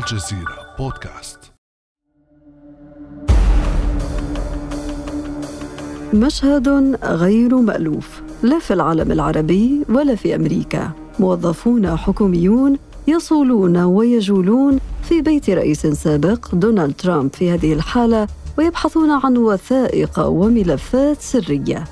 الجزيرة بودكاست. مشهد غير مألوف لا في العالم العربي ولا في أمريكا. موظفون حكوميون يصولون ويجولون في بيت رئيس سابق دونالد ترامب في هذه الحالة ويبحثون عن وثائق وملفات سرية.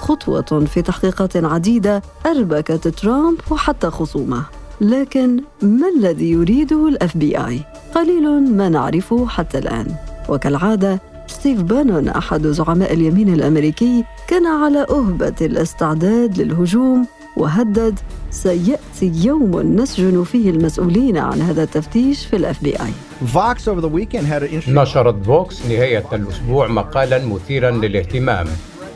خطوة في تحقيقات عديدة أربكت ترامب وحتى خصومه. لكن ما الذي يريده الأف بي آي؟ قليل ما نعرفه حتى الآن. وكالعادة ستيف بانون أحد زعماء اليمين الأمريكي كان على أهبة الاستعداد للهجوم وهدد سيأتي يوم نسجن فيه المسؤولين عن هذا التفتيش في ال FBI. نشرت فوكس نهاية الأسبوع مقالا مثيرا للاهتمام.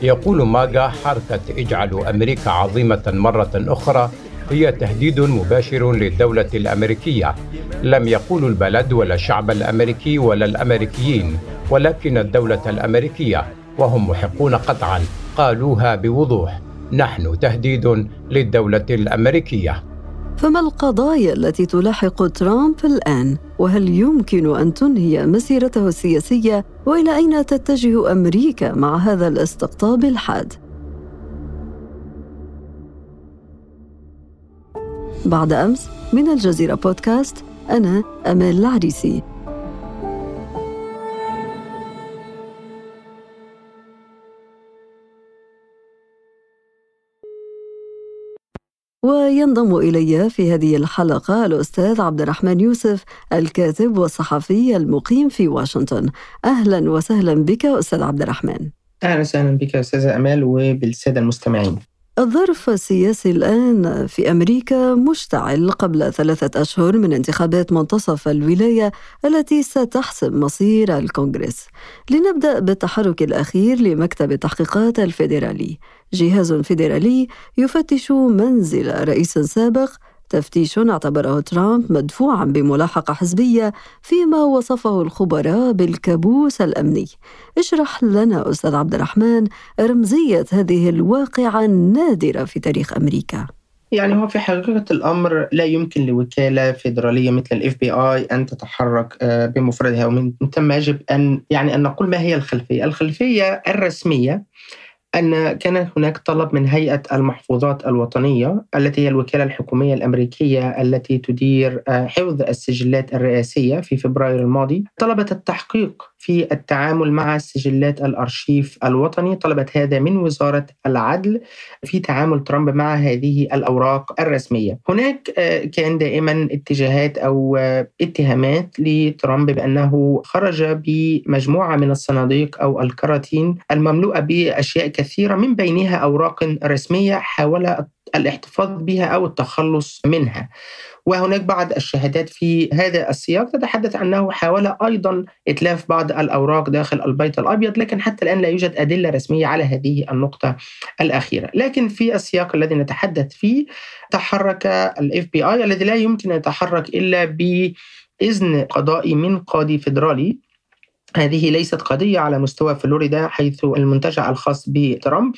يقول MAGA حركة اجعلوا أمريكا عظيمة مرة أخرى هي تهديد مباشر للدولة الأمريكية لم يقول البلد ولا الشعب الأمريكي ولا الأمريكيين ولكن الدولة الأمريكية وهم محقون قطعا قالوها بوضوح نحن تهديد للدولة الأمريكية فما القضايا التي تلاحق ترامب الآن؟ وهل يمكن أن تنهي مسيرته السياسية؟ وإلى أين تتجه أمريكا مع هذا الاستقطاب الحاد؟ بعد أمس من الجزيرة بودكاست أنا أمال العريسي. وينضم إلي في هذه الحلقة الأستاذ عبد الرحمن يوسف الكاتب والصحفي المقيم في واشنطن. أهلا وسهلا بك أستاذ عبد الرحمن. أهلا وسهلا بك أستاذة أمال وبالسادة المستمعين. الظرف السياسي الآن في أمريكا مشتعل قبل ثلاثة أشهر من انتخابات منتصف الولاية التي ستحسم مصير الكونغرس. لنبدأ بالتحرك الأخير لمكتب التحقيقات الفيدرالي، جهاز فيدرالي يفتش منزل رئيس سابق تفتيش اعتبره ترامب مدفوعا بملاحقة حزبية فيما وصفه الخبراء بالكابوس الأمني. اشرح لنا أستاذ عبد الرحمن رمزية هذه الواقعة النادرة في تاريخ أمريكا. يعني هو في حقيقة الأمر لا يمكن لوكالة فيدرالية مثل ال FBI أن تتحرك آه، بمفردها. ومن ثم يجب أن يعني أن نقول ما هي الخلفية؟ الخلفية الرسمية أن كان هناك طلب من هيئة المحفوظات الوطنية التي هي الوكالة الحكومية الأمريكية التي تدير آه، حفظ السجلات الرئاسية في فبراير الماضي طلبت التحقيق في التعامل مع سجلات الأرشيف الوطني طلبت هذا من وزارة العدل في تعامل ترامب مع هذه الأوراق الرسمية. هناك آه، كان دائما اتجاهات أو آه، اتهامات لترامب بأنه خرج بمجموعة من الصناديق أو الكراتين المملوءة بأشياء كثيرة من بينها أوراق رسمية حاول الاحتفاظ بها أو التخلص منها. وهناك بعض الشهادات في هذا السياق. تتحدث أنه حاول أيضا إتلاف بعض الأوراق داخل البيت الأبيض لكن حتى الآن لا يوجد أدلة رسمية على هذه النقطة الأخيرة. لكن في السياق الذي نتحدث فيه تحرك ال FBI الذي لا يمكن أن يتحرك إلا بإذن قضائي من قاضي فيدرالي. هذه ليست قضية على مستوى فلوريدا حيث المنتجع الخاص بترامب.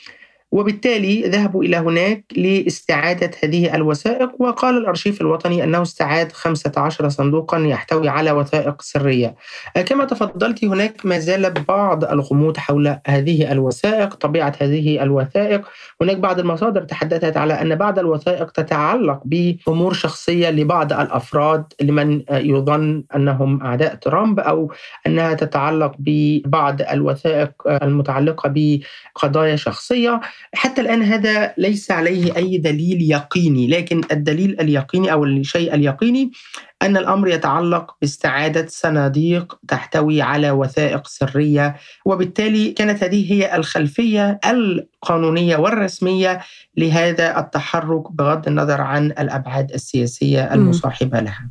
وبالتالي ذهبوا إلى هناك لاستعادة هذه الوثائق وقال الأرشيف الوطني أنه استعاد 15 صندوقا يحتوي على وثائق سرية. كما تفضلت هناك ما زال بعض الغموض حول هذه الوثائق طبيعة هذه الوثائق. هناك بعض المصادر تحدثت على أن بعض الوثائق تتعلق بأمور شخصية لبعض الأفراد لمن يظن أنهم أعداء ترامب أو أنها تتعلق ببعض الوثائق المتعلقة بقضايا شخصية. حتى الآن هذا ليس عليه أي دليل يقيني لكن الدليل اليقيني أو الشيء اليقيني أن الأمر يتعلق باستعادة صناديق تحتوي على وثائق سرية وبالتالي كانت هذه هي الخلفية القانونية والرسمية لهذا التحرك بغض النظر عن الأبعاد السياسية المصاحبة لها.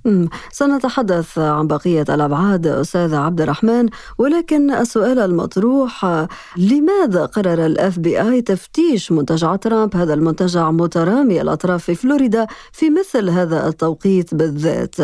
سنتحدث عن بقية الأبعاد أستاذ عبد الرحمن ولكن السؤال المطروح لماذا قرر ال FBI تفتيش منتجع ترامب؟ هذا المنتجع مترامي الأطراف في فلوريدا في مثل هذا التوقيت بالذات.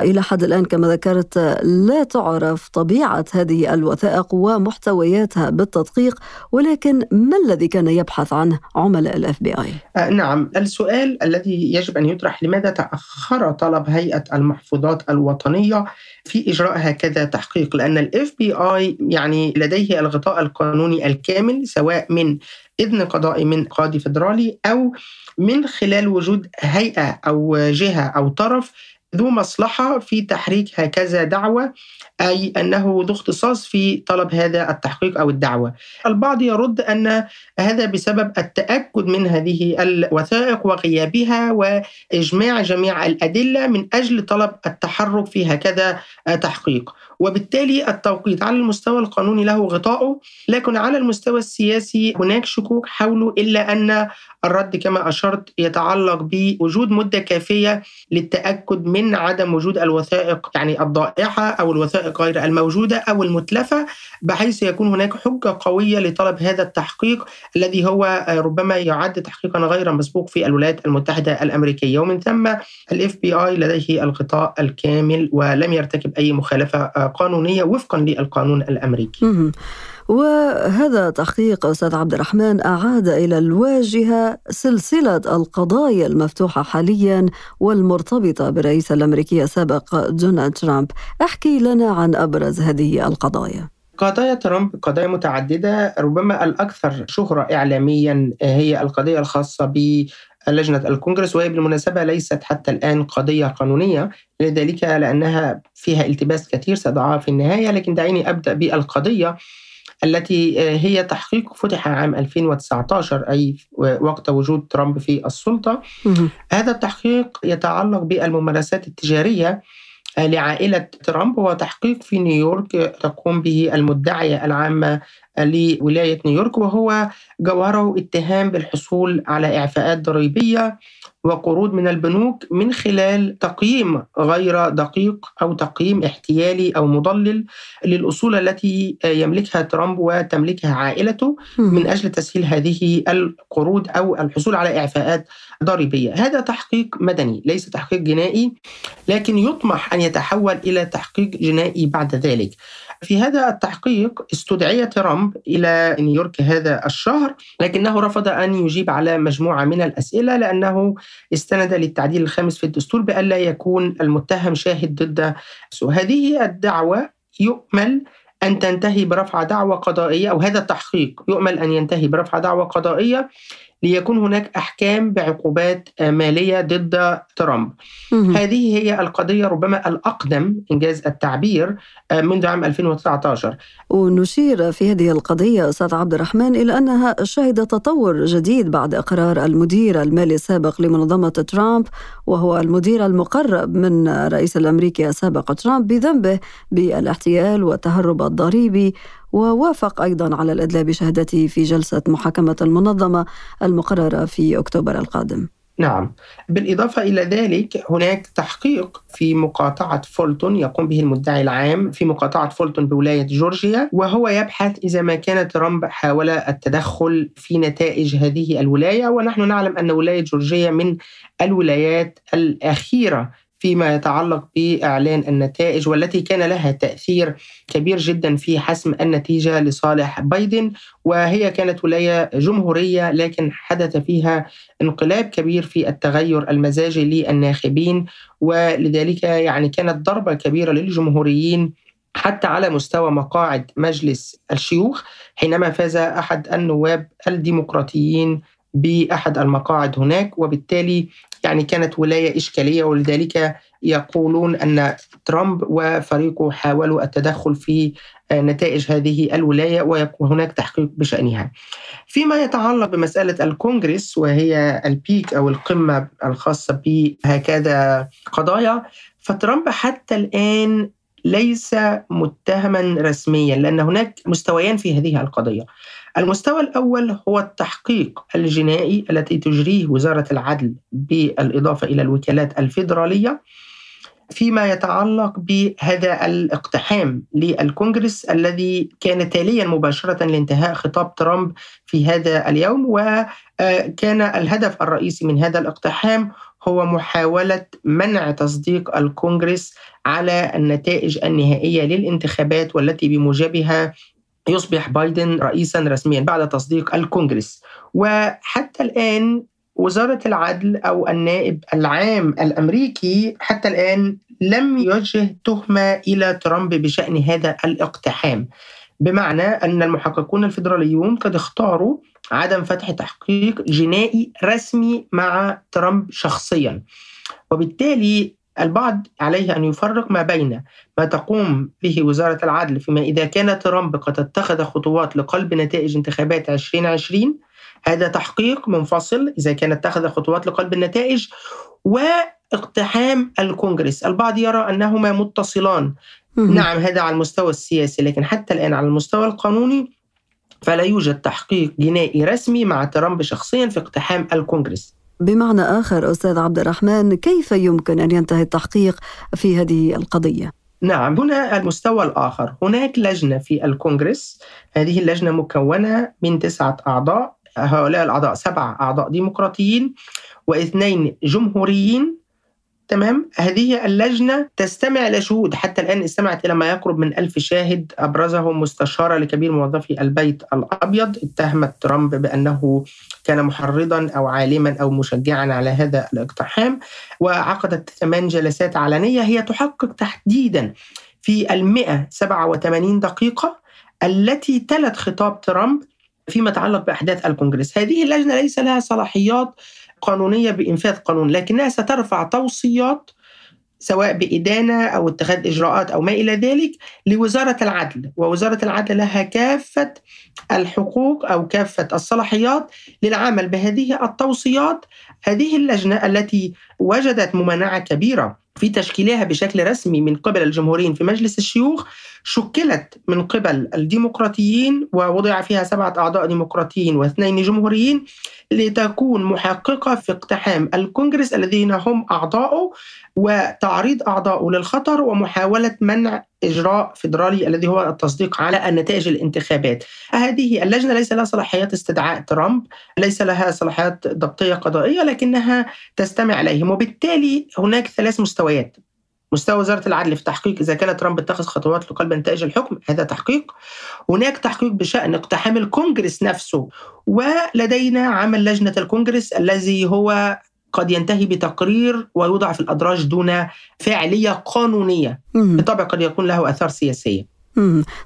إلى حد الآن كما ذكرت لا تعرف طبيعة هذه الوثائق ومحتوياتها بالتدقيق ولكن ما الذي كان كان يبحث عنه عملاء ال FBI آه نعم السؤال الذي يجب أن يطرح لماذا تأخر طلب هيئة المحفوظات الوطنية في إجراء هكذا تحقيق؟ لأن ال FBI يعني لديه الغطاء القانوني الكامل سواء من إذن قضائي من قاضي فدرالي أو من خلال وجود هيئة أو جهة أو طرف ذو مصلحة في تحريك هكذا دعوة أي أنه ذو اختصاص في طلب هذا التحقيق أو الدعوة. البعض يرد أن هذا بسبب التأكد من هذه الوثائق وغيابها وإجماع جميع الأدلة من أجل طلب التحرك في هكذا تحقيق. وبالتالي التوقيت على المستوى القانوني له غطاؤه لكن على المستوى السياسي هناك شكوك حوله إلا أن الرد كما أشرت يتعلق بوجود مدة كافية للتأكد من عدم وجود الوثائق يعني الضائعة أو الوثائق غير الموجودة أو المتلفة بحيث يكون هناك حجة قوية لطلب هذا التحقيق الذي هو ربما يعد تحقيقا غير مسبوق في الولايات المتحدة الأمريكية ومن ثم الاف بي اي لديه الغطاء الكامل ولم يرتكب أي مخالفة قانونية وفقا للقانون الأمريكي. وهذا تحقيق أستاذ عبد الرحمن أعاد إلى الواجهة سلسلة القضايا المفتوحة حاليا والمرتبطة بالرئيس الامريكي السابق دونالد ترامب، احكي لنا عن أبرز هذه القضايا. قضايا ترامب قضايا متعددة ربما الأكثر شهرة إعلاميا هي القضية الخاصة لجنة الكونغرس وهي بالمناسبة ليست حتى الآن قضية قانونية لذلك لأنها فيها التباس كثير سأضعها في النهاية لكن دعيني أبدأ بالقضية التي هي تحقيق فتح عام 2019 أي وقت وجود ترامب في السلطة. هذا التحقيق يتعلق بالممارسات التجارية لعائلة ترامب هو تحقيق في نيويورك تقوم به المدعية العامة لولاية نيويورك وهو جوهره اتهام بالحصول على إعفاءات ضريبية وقروض من البنوك من خلال تقييم غير دقيق أو تقييم احتيالي أو مضلل للأصول التي يملكها ترامب وتملكها عائلته من أجل تسهيل هذه القروض أو الحصول على إعفاءات ضريبية، هذا تحقيق مدني ليس تحقيق جنائي لكن يطمح أن يتحول إلى تحقيق جنائي بعد ذلك. في هذا التحقيق استدعي ترامب إلى نيويورك هذا الشهر لكنه رفض أن يجيب على مجموعة من الأسئلة لأنه استند للتعديل الخامس في الدستور بألا يكون المتهم شاهد ضد هذه الدعوة يؤمل أن تنتهي برفع دعوة قضائية أو هذا التحقيق يؤمل أن ينتهي برفع دعوة قضائية ليكون هناك أحكام بعقوبات مالية ضد ترامب. هذه هي القضية ربما الأقدم إنجاز التعبير آه، منذ عام 2019. ونشير في هذه القضية أستاذ عبد الرحمن إلى أنها شهدت تطور جديد بعد إقرار المدير المالي السابق لمنظمة ترامب وهو المدير المقرب من الرئيس الأمريكي السابق ترامب بذنبه بالإحتيال والتهرب الضريبي ووافق أيضا على الإدلاء بشهادته في جلسة محاكمة المنظمة المقررة في أكتوبر القادم. نعم. بالإضافة إلى ذلك هناك تحقيق في مقاطعة فولتون يقوم به المدعي العام في مقاطعة فولتون بولاية جورجيا وهو يبحث إذا ما كان ترامب حاول التدخل في نتائج هذه الولاية. ونحن نعلم أن ولاية جورجيا من الولايات الأخيرة فيما يتعلق بإعلان النتائج والتي كان لها تأثير كبير جدا في حسم النتيجة لصالح بايدن وهي كانت ولاية جمهورية لكن حدث فيها انقلاب كبير في التغير المزاجي للناخبين ولذلك يعني كانت ضربة كبيرة للجمهوريين حتى على مستوى مقاعد مجلس الشيوخ حينما فاز أحد النواب الديمقراطيين بأحد المقاعد هناك وبالتالي يعني كانت ولاية إشكالية ولذلك يقولون أن ترامب وفريقه حاولوا التدخل في نتائج هذه الولاية وهناك تحقيق بشأنها. فيما يتعلق بمسألة الكونغرس وهي البيك أو القمة الخاصة بهكذا قضايا فترامب حتى الآن ليس متهما رسميا لأن هناك مستويان في هذه القضية. المستوى الأول هو التحقيق الجنائي التي تجريه وزارة العدل بالإضافة إلى الوكالات الفيدرالية فيما يتعلق بهذا الاقتحام للكونغرس الذي كان تاليا مباشرة لانتهاء خطاب ترامب في هذا اليوم وكان الهدف الرئيسي من هذا الاقتحام هو محاولة منع تصديق الكونغرس على النتائج النهائية للانتخابات والتي بموجبها يصبح بايدن رئيسا رسميا بعد تصديق الكونغرس. وحتى الآن وزارة العدل أو النائب العام الأمريكي حتى الآن لم يوجه تهمة إلى ترامب بشأن هذا الاقتحام. بمعنى أن المحققون الفيدراليون قد اختاروا عدم فتح تحقيق جنائي رسمي مع ترامب شخصيا. وبالتالي البعض عليه أن يفرق ما بين ما تقوم به وزارة العدل فيما إذا كان ترامب قد اتخذ خطوات لقلب نتائج انتخابات 2020 هذا تحقيق منفصل إذا كان اتخذ خطوات لقلب النتائج واقتحام الكونغرس. البعض يرى أنهما متصلان. نعم هذا على المستوى السياسي لكن حتى الآن على المستوى القانوني فلا يوجد تحقيق جنائي رسمي مع ترامب شخصيا في اقتحام الكونغرس. بمعنى آخر أستاذ عبد الرحمن كيف يمكن أن ينتهي التحقيق في هذه القضية؟ نعم هنا المستوى الآخر. هناك لجنة في الكونغرس. هذه اللجنة مكونة من تسعة أعضاء. هؤلاء الأعضاء سبع أعضاء ديمقراطيين واثنين جمهوريين. تمام؟ هذه اللجنة تستمع لشهود حتى الآن استمعت إلى ما يقرب من ألف شاهد أبرزهم مستشارة لكبير موظفي البيت الأبيض اتهمت ترامب بأنه كان محرضا أو عالما أو مشجعا على هذا الاقتحام وعقدت ثمان جلسات علنية هي تحقق تحديدا في المئة سبعة وثمانين دقيقة التي تلت خطاب ترامب فيما يتعلق بأحداث الكونغرس. هذه اللجنة ليس لها صلاحيات قانونية بإنفاذ قانون لكنها سترفع توصيات سواء بإدانة أو اتخاذ إجراءات أو ما إلى ذلك لوزارة العدل ووزارة العدل لها كافة الحقوق أو كافة الصلاحيات للعمل بهذه التوصيات هذه اللجنة التي وجدت ممانعة كبيرة في تشكيلها بشكل رسمي من قبل الجمهوريين في مجلس الشيوخ شكلت من قبل الديمقراطيين ووضع فيها سبعة أعضاء ديمقراطيين واثنين جمهوريين لتكون محققة في اقتحام الكونغرس الذين هم أعضاؤه وتعريض أعضائه للخطر ومحاولة منع إجراء فيدرالي الذي هو التصديق على النتائج الانتخابات. هذه اللجنة ليس لها صلاحيات استدعاء ترامب ليس لها صلاحيات ضبطية قضائية لكنها تستمع إليهم وبالتالي هناك ثلاث مستويات. مستوى وزارة العدل في تحقيق إذا كان ترامب اتخذ خطوات لقلب نتائج الحكم هذا تحقيق. هناك تحقيق بشأن اقتحام الكونغرس نفسه ولدينا عمل لجنة الكونغرس الذي هو قد ينتهي بتقرير ويوضع في الأدراج دون فاعلية قانونية. بالطبع قد يكون له أثار سياسية.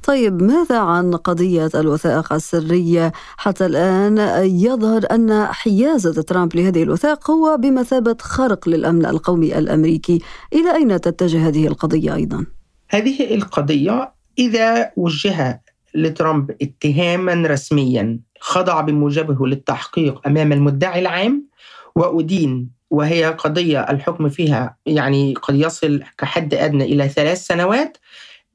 طيب ماذا عن قضية الوثائق السرية؟ حتى الآن يظهر أن حيازة ترامب لهذه الوثائق هو بمثابة خرق للأمن القومي الأمريكي. إلى أين تتجه هذه القضية أيضا؟ هذه القضية إذا وجه لترامب اتهاما رسميا خضع بموجبه للتحقيق أمام المدعي العام وأدين وهي قضية الحكم فيها يعني قد يصل كحد أدنى إلى ثلاث سنوات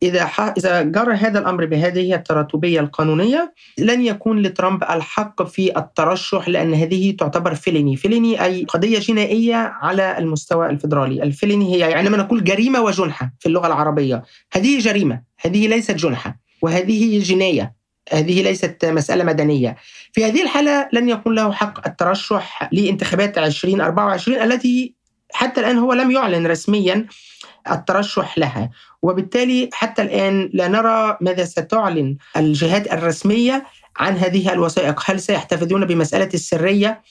إذا إذا جرى هذا الأمر بهذه التراتبية القانونية لن يكون لترامب الحق في الترشح لأن هذه تعتبر فيليني. فيليني أي قضية جنائية على المستوى الفيدرالي. الفيليني هي يعني ما نقول جريمة وجنحة في اللغة العربية. هذه جريمة هذه ليست جنحة وهذه جناية. هذه ليست مسألة مدنية. في هذه الحالة لن يكون له حق الترشح لانتخابات 2024 التي حتى الآن هو لم يعلن رسميا الترشح لها. وبالتالي حتى الآن لا نرى ماذا ستعلن الجهات الرسمية عن هذه الوثائق. هل سيحتفظون بمسألة السرية؟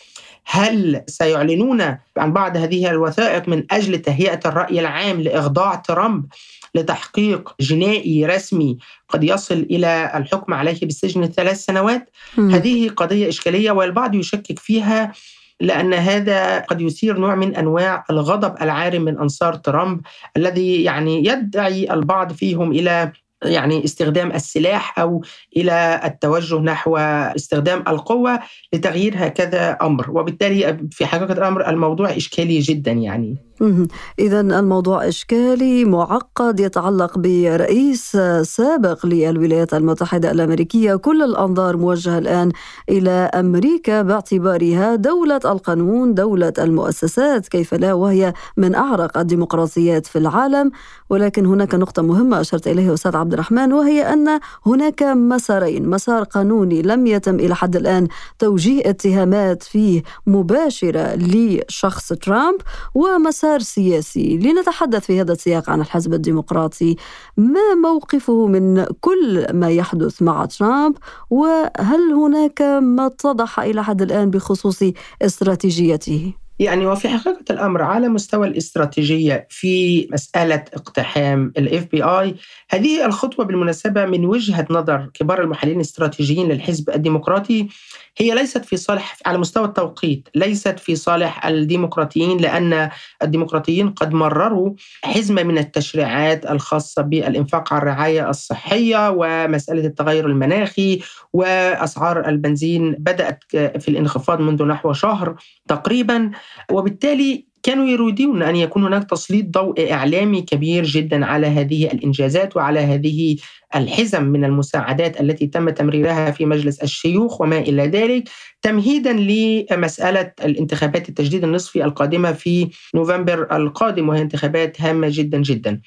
هل سيعلنون عن بعض هذه الوثائق من أجل تهيئة الرأي العام لإخضاع ترامب لتحقيق جنائي رسمي قد يصل إلى الحكم عليه بالسجن ثلاث سنوات؟ م. هذه قضية إشكالية والبعض يشكك فيها لأن هذا قد يثير نوع من أنواع الغضب العارم من أنصار ترامب الذي يعني يدعي البعض فيهم إلى يعني استخدام السلاح أو إلى التوجه نحو استخدام القوة لتغيير هكذا أمر. وبالتالي في حقيقة الأمر الموضوع إشكالي جدا يعني. إذا الموضوع إشكالي معقد يتعلق برئيس سابق للولايات المتحدة الأمريكية. كل الأنظار موجهة الآن إلى أمريكا باعتبارها دولة القانون دولة المؤسسات كيف لا وهي من أعرق الديمقراطيات في العالم. ولكن هناك نقطة مهمة أشرت إليها أستاذ عبد الرحمن وهي أن هناك مسارين مسار قانوني لم يتم إلى حد الآن توجيه اتهامات فيه مباشرة لشخص ترامب ومسار مسار سياسي. لنتحدث في هذا السياق عن الحزب الديمقراطي. ما موقفه من كل ما يحدث مع ترامب؟ وهل هناك ما اتضح إلى حد الآن بخصوص استراتيجيته؟ يعني وفي حقيقة الأمر على مستوى الاستراتيجية في مسألة اقتحام ال FBI هذه الخطوة بالمناسبة من وجهة نظر كبار المحللين الاستراتيجيين للحزب الديمقراطي هي ليست في صالح على مستوى التوقيت ليست في صالح الديمقراطيين لأن الديمقراطيين قد مرروا حزمة من التشريعات الخاصة بالإنفاق على الرعاية الصحية ومسألة التغير المناخي وأسعار البنزين بدأت في الانخفاض منذ نحو شهر تقريبا. وبالتالي كانوا يريدون أن يكون هناك تسليط ضوء إعلامي كبير جدا على هذه الإنجازات وعلى هذه الحزم من المساعدات التي تم تمريرها في مجلس الشيوخ وما إلى ذلك تمهيدا لمسألة الانتخابات التجديد النصفي القادمة في نوفمبر القادم وهي انتخابات هامة جدا جدا.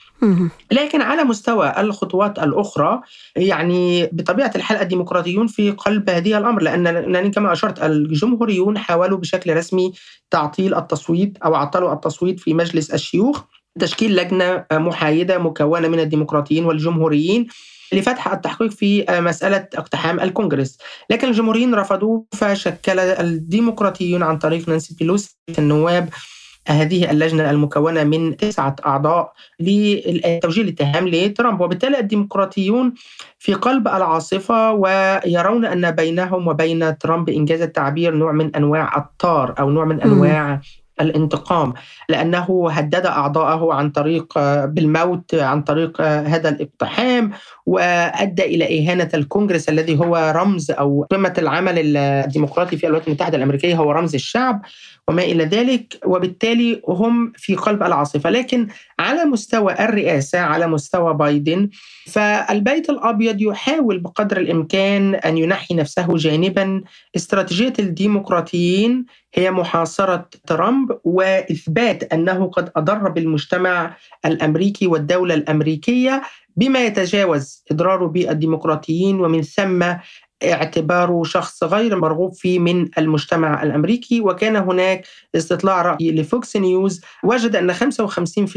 لكن على مستوى الخطوات الأخرى يعني بطبيعة الحال الديمقراطيون في قلب هذه الأمر لأن كما أشرت الجمهوريون حاولوا بشكل رسمي تعطيل التصويت أو عطلوا التصويت في مجلس الشيوخ تشكيل لجنة محايدة مكونة من الديمقراطيين والجمهوريين لفتح التحقيق في مسألة اقتحام الكونغرس. لكن الجمهوريين رفضوا فشكل الديمقراطيون عن طريق نانسي بيلوسي النواب هذه اللجنة المكونة من تسعة أعضاء لتوجيه الاتهام لترامب. وبالتالي الديمقراطيون في قلب العاصفة ويرون أن بينهم وبين ترامب إنجاز التعبير نوع من أنواع الطار أو نوع من أنواع الانتقام لأنه هدد اعضائه عن طريق بالموت عن طريق هذا الإقتحام وأدى إلى إهانة الكونغرس الذي هو رمز أو قمة العمل الديمقراطي في الولايات المتحدة الأمريكية هو رمز الشعب. وما إلى ذلك وبالتالي هم في قلب العاصفة. لكن على مستوى الرئاسة على مستوى بايدن فالبيت الأبيض يحاول بقدر الإمكان أن ينحي نفسه جانبا. استراتيجية الديمقراطيين هي محاصرة ترامب وإثبات أنه قد أضر بالمجتمع الأمريكي والدولة الأمريكية بما يتجاوز إضراره بالديمقراطيين ومن ثم اعتباره شخص غير مرغوب فيه من المجتمع الأمريكي وكان هناك استطلاع رأي لفوكس نيوز وجد أن 55%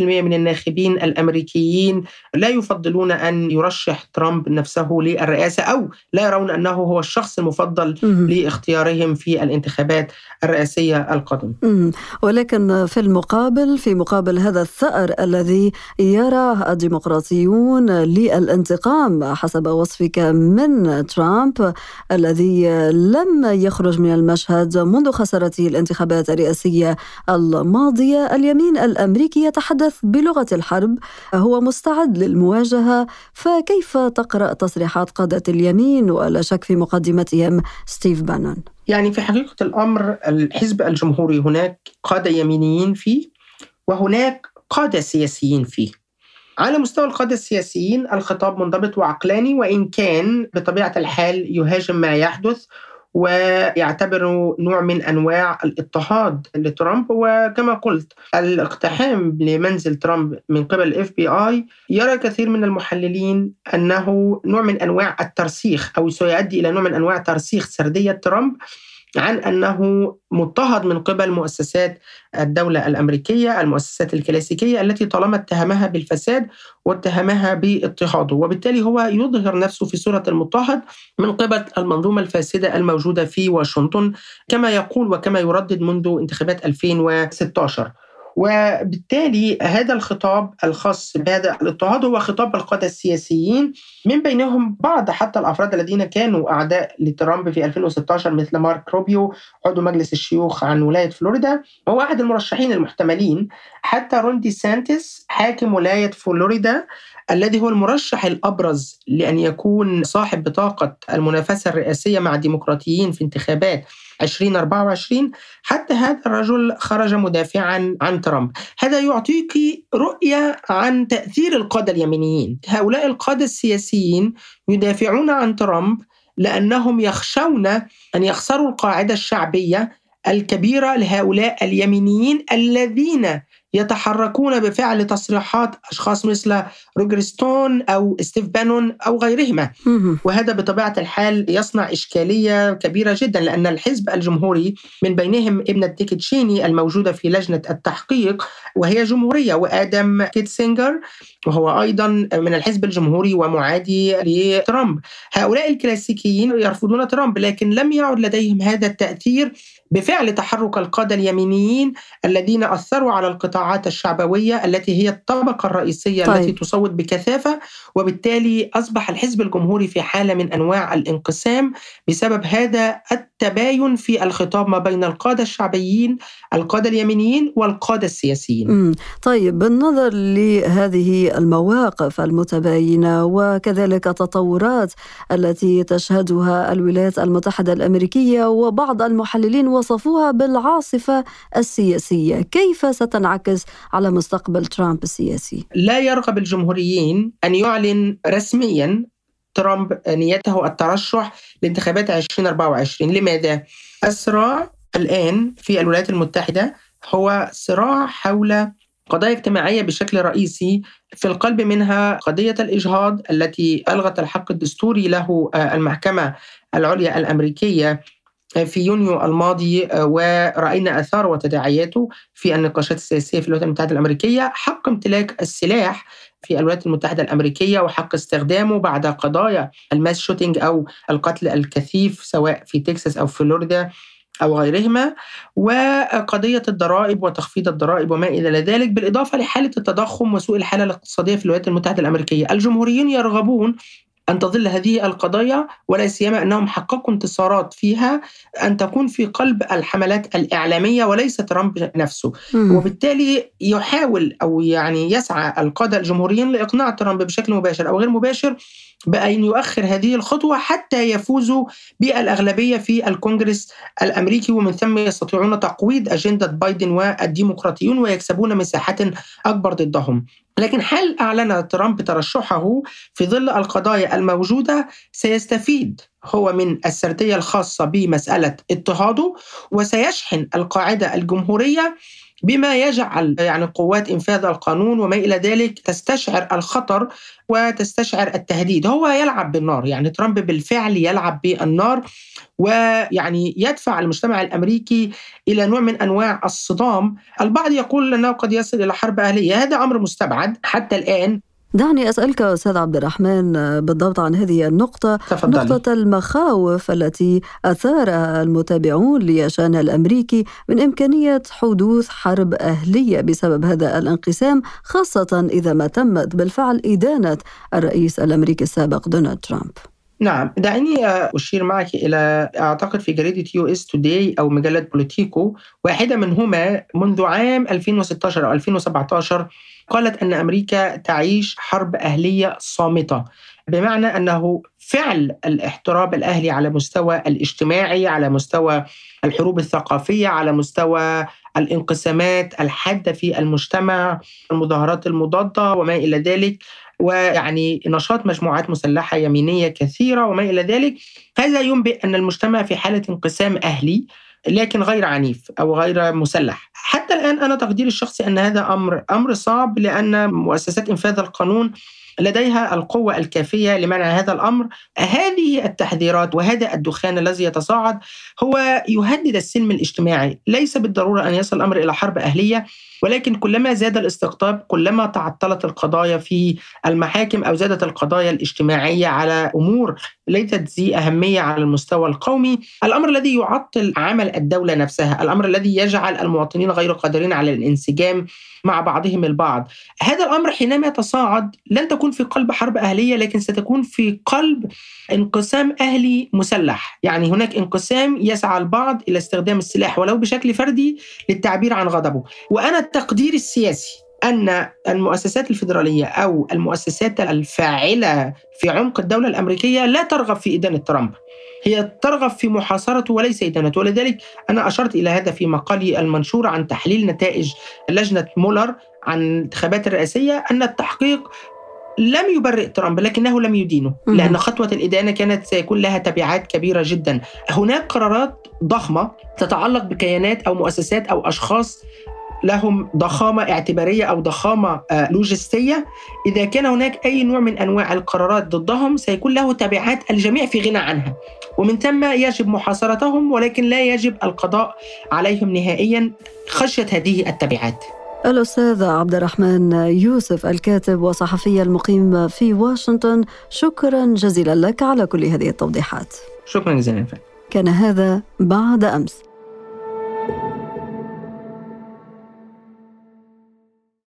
من الناخبين الأمريكيين لا يفضلون أن يرشح ترامب نفسه للرئاسة أو لا يرون أنه هو الشخص المفضل لاختيارهم في الانتخابات الرئاسية القادمة. ولكن في المقابل في مقابل هذا الثأر الذي يراه الديمقراطيون للانتقام حسب وصفك من ترامب الذي لم يخرج من المشهد منذ خسارته الانتخابات الرئاسية الماضية. اليمين الأمريكي يتحدث بلغة الحرب. هو مستعد للمواجهة فكيف تقرأ تصريحات قادة اليمين؟ ولا شك في مقدمتهم ستيف بانون. يعني في حقيقة الأمر الحزب الجمهوري هناك قادة يمينيين فيه وهناك قادة سياسيين فيه. على مستوى القادة السياسيين الخطاب منضبط وعقلاني وإن كان بطبيعة الحال يهاجم ما يحدث ويعتبره نوع من أنواع الاضطهاد لترامب. وكما قلت الاقتحام لمنزل ترامب من قبل ال FBI يرى كثير من المحللين أنه نوع من أنواع الترسيخ أو سيؤدي إلى نوع من أنواع ترسيخ سردية ترامب. عن أنه مضطهد من قبل مؤسسات الدولة الأمريكية، المؤسسات الكلاسيكية التي طالما اتهمها بالفساد واتهمها باضطهاده، وبالتالي هو يظهر نفسه في صورة المضطهد من قبل المنظومة الفاسدة الموجودة في واشنطن كما يقول وكما يردد منذ انتخابات 2016. وبالتالي هذا الخطاب الخاص بهذا الاضطهاد هو خطاب القادة السياسيين من بينهم بعض حتى الأفراد الذين كانوا أعداء لترامب في 2016 مثل ماركو روبيو عضو مجلس الشيوخ عن ولاية فلوريدا هو أحد المرشحين المحتملين حتى رون ديسانتس حاكم ولاية فلوريدا الذي هو المرشح الأبرز لأن يكون صاحب بطاقة المنافسة الرئاسية مع الديمقراطيين في انتخابات 2024 حتى هذا الرجل خرج مدافعا عن ترامب. هذا يعطيك رؤية عن تأثير القادة اليمينيين. هؤلاء القادة السياسيين يدافعون عن ترامب لأنهم يخشون أن يخسروا القاعدة الشعبية الكبيرة لهؤلاء اليمينيين الذين يتحركون بفعل تصريحات أشخاص مثل روجر ستون أو ستيف بانون أو غيرهما. وهذا بطبيعة الحال يصنع إشكالية كبيرة جدا لأن الحزب الجمهوري من بينهم ابنة ديك تشيني الموجودة في لجنة التحقيق وهي جمهورية وآدم كينزينجر وهو أيضا من الحزب الجمهوري ومعادي لترامب. هؤلاء الكلاسيكيين يرفضون ترامب لكن لم يعد لديهم هذا التأثير بفعل تحرك القادة اليمينيين الذين أثروا على القطاعات الشعبوية التي هي الطبقة الرئيسية طيب. التي تصوت بكثافة وبالتالي أصبح الحزب الجمهوري في حالة من أنواع الانقسام بسبب هذا التباين في الخطاب ما بين القادة الشعبيين القادة اليمينيين والقادة السياسيين. طيب بالنظر لهذه المواقف المتباينة وكذلك التطورات التي تشهدها الولايات المتحدة الأمريكية وبعض المحللين وصفوها بالعاصفة السياسية كيف ستنعكس على مستقبل ترامب السياسي؟ لا يرغب الجمهوريين أن يعلن رسميا ترامب نيته الترشح لانتخابات 2024 لماذا؟ الصراع الآن في الولايات المتحدة هو صراع حول قضايا اجتماعية بشكل رئيسي في القلب منها قضية الإجهاض التي ألغت الحق الدستوري له آه، المحكمة العليا الأمريكية في يونيو الماضي آه، ورأينا آثار وتداعياته في النقاشات السياسية في الولايات المتحدة الأمريكية حق امتلاك السلاح في الولايات المتحدة الأمريكية وحق استخدامه بعد قضايا ال mass shooting أو القتل الكثيف سواء في تكساس أو فلوريدا. أو غيرهما وقضية الضرائب وتخفيض الضرائب وما إلى ذلك بالإضافة لحالة التضخم وسوء الحالة الاقتصادية في الولايات المتحدة الأمريكية. الجمهوريين يرغبون أن تظل هذه القضايا ولا سيما أنهم حققوا انتصارات فيها أن تكون في قلب الحملات الإعلامية وليس ترامب نفسه مم. وبالتالي يحاول أو يعني يسعى القادة الجمهوريين لإقناع ترامب بشكل مباشر أو غير مباشر بأن يؤخر هذه الخطوة حتى يفوزوا بالأغلبية في الكونغرس الأمريكي ومن ثم يستطيعون تقويض أجندة بايدن والديمقراطيون ويكسبون مساحات أكبر ضدهم لكن هل أعلن ترامب ترشحه في ظل القضايا الموجودة؟ سيستفيد. هو من السردية الخاصة بمسألة اضطهاده وسيشحن القاعدة الجمهورية بما يجعل يعني قوات إنفاذ القانون وما إلى ذلك تستشعر الخطر وتستشعر التهديد. هو يلعب بالنار يعني ترامب بالفعل يلعب بالنار ويعني يدفع المجتمع الأمريكي إلى نوع من أنواع الصدام. البعض يقول انه قد يصل إلى حرب أهلية. هذا أمر مستبعد حتى الآن. دعني أسألك أستاذ عبد الرحمن بالضبط عن هذه النقطة تفضل. نقطة المخاوف التي أثارها المتابعون للشأن الأمريكي من إمكانية حدوث حرب أهلية بسبب هذا الانقسام خاصة إذا ما تمت بالفعل إدانة الرئيس الأمريكي السابق دونالد ترامب نعم دعني أشير معك إلى أعتقد في جريدة USA Today أو مجلة Politico واحدة منهما منذ عام 2016 أو 2017 قالت أن أمريكا تعيش حرب أهلية صامتة بمعنى أنه فعل الاحتراب الأهلي على مستوى الاجتماعي على مستوى الحروب الثقافية على مستوى الانقسامات الحادة في المجتمع المظاهرات المضادة وما إلى ذلك. ويعني نشاط مجموعات مسلحة يمينية كثيرة وما إلى ذلك هذا ينبئ أن المجتمع في حالة انقسام أهلي لكن غير عنيف أو غير مسلح. حتى الآن أنا تقديري الشخصي أن هذا أمر أمر صعب لأن مؤسسات إنفاذ القانون لديها القوة الكافية لمنع هذا الأمر هذه التحذيرات وهذا الدخان الذي يتصاعد هو يهدد السلم الاجتماعي ليس بالضرورة أن يصل الأمر إلى حرب أهلية ولكن كلما زاد الاستقطاب كلما تعطلت القضايا في المحاكم أو زادت القضايا الاجتماعية على أمور ليست ذي أهمية على المستوى القومي، الأمر الذي يعطل عمل الدولة نفسها، الأمر الذي يجعل المواطنين غير قادرين على الانسجام مع بعضهم البعض. هذا الأمر حينما يتصاعد لن تكون في قلب حرب أهلية لكن ستكون في قلب انقسام أهلي مسلح، يعني هناك انقسام يسعى البعض إلى استخدام السلاح ولو بشكل فردي للتعبير عن غضبه، وأنا التقدير السياسي أن المؤسسات الفيدرالية أو المؤسسات الفاعلة في عمق الدولة الأمريكية لا ترغب في إدانة ترامب. هي ترغب في محاصرته وليس إدانته. ولذلك أنا أشرت إلى هذا في مقالي المنشور عن تحليل نتائج لجنة مولر عن الانتخابات الرئاسية أن التحقيق لم يبرئ ترامب لكنه لم يدينه لأن خطوة الإدانة كانت سيكون لها تبعات كبيرة جدا. هناك قرارات ضخمة تتعلق بكيانات أو مؤسسات أو أشخاص لهم ضخامة اعتبارية أو ضخامة آه، لوجستية. إذا كان هناك أي نوع من أنواع القرارات ضدهم سيكون له تبعات الجميع في غنى عنها. ومن ثم يجب محاصرتهم ولكن لا يجب القضاء عليهم نهائيا خشية هذه التبعات. الأستاذ عبد الرحمن يوسف الكاتب وصحفي المقيم في واشنطن. شكرا جزيلا لك على كل هذه التوضيحات. شكرا جزيلا. كان هذا بعد أمس.